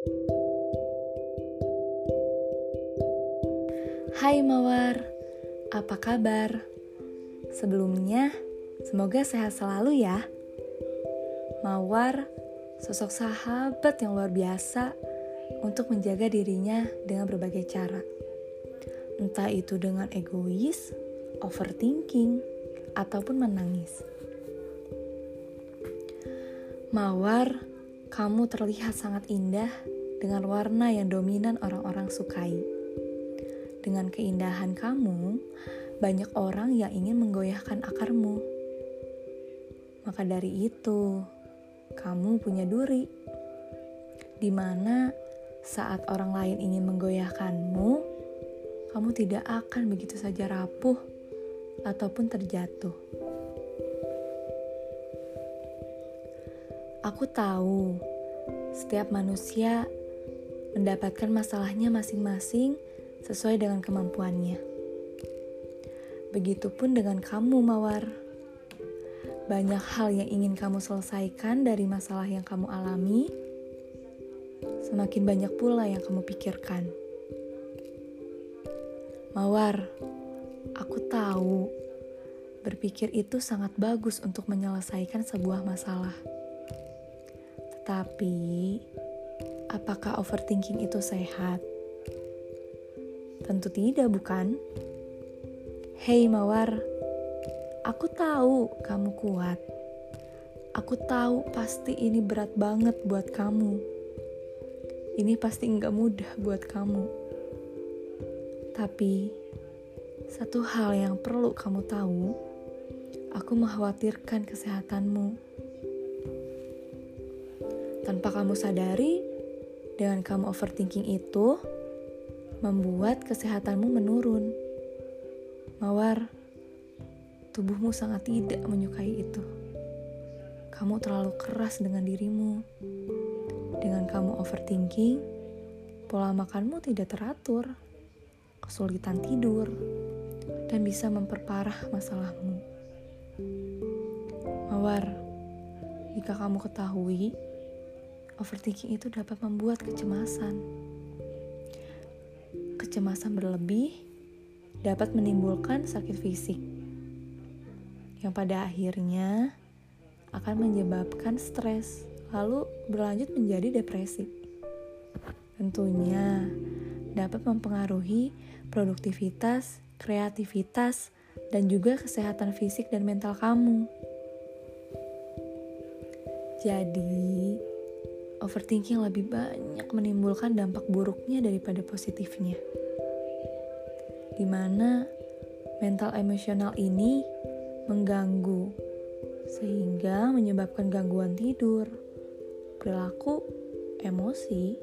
Hai Mawar, apa kabar? Sebelumnya, semoga sehat selalu ya. Mawar, sosok sahabat yang luar biasa untuk menjaga dirinya dengan berbagai cara. Entah itu dengan egois, overthinking, ataupun menangis. Mawar, kamu terlihat sangat indah dengan warna yang dominan orang-orang sukai. Dengan keindahan kamu, banyak orang yang ingin menggoyahkan akarmu. Maka dari itu, kamu punya duri. Di mana saat orang lain ingin menggoyahkanmu, kamu tidak akan begitu saja rapuh ataupun terjatuh. Aku tahu setiap manusia mendapatkan masalahnya masing-masing sesuai dengan kemampuannya. Begitupun dengan kamu, Mawar. Banyak hal yang ingin kamu selesaikan dari masalah yang kamu alami, semakin banyak pula yang kamu pikirkan. Mawar, aku tahu berpikir itu sangat bagus untuk menyelesaikan sebuah masalah. Tetapi, apakah overthinking itu sehat? Tentu tidak, bukan? Hei Mawar, aku tahu kamu kuat. Aku tahu pasti ini berat banget buat kamu. Ini pasti nggak mudah buat kamu. Tapi, satu hal yang perlu kamu tahu, aku mengkhawatirkan kesehatanmu. Tanpa kamu sadari, dengan kamu overthinking itu, membuat kesehatanmu menurun. Mawar, tubuhmu sangat tidak menyukai itu. Kamu terlalu keras dengan dirimu. Dengan kamu overthinking, pola makanmu tidak teratur, kesulitan tidur, dan bisa memperparah masalahmu. Mawar, jika kamu ketahui, overthinking itu dapat membuat kecemasan kecemasan berlebih dapat menimbulkan sakit fisik, yang pada akhirnya akan menyebabkan stres, lalu berlanjut menjadi depresi. Tentunya dapat mempengaruhi produktivitas, kreativitas, dan juga kesehatan fisik dan mental kamu. Jadi, overthinking lebih banyak menimbulkan dampak buruknya daripada positifnya di mana mental emosional ini mengganggu sehingga menyebabkan gangguan tidur, perilaku, emosi,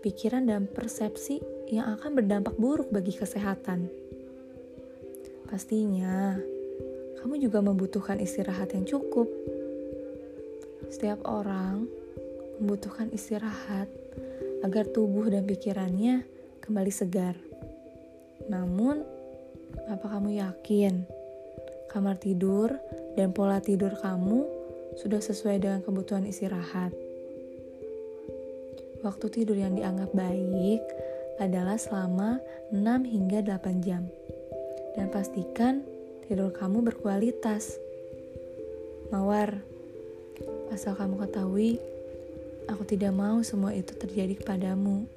pikiran dan persepsi yang akan berdampak buruk bagi kesehatan. Pastinya, kamu juga membutuhkan istirahat yang cukup. Setiap orang membutuhkan istirahat agar tubuh dan pikirannya kembali segar. Namun, apa kamu yakin kamar tidur dan pola tidur kamu sudah sesuai dengan kebutuhan istirahat? Waktu tidur yang dianggap baik adalah selama 6 hingga 8 jam. Dan pastikan tidur kamu berkualitas. Mawar, asal kamu ketahui, aku tidak mau semua itu terjadi kepadamu.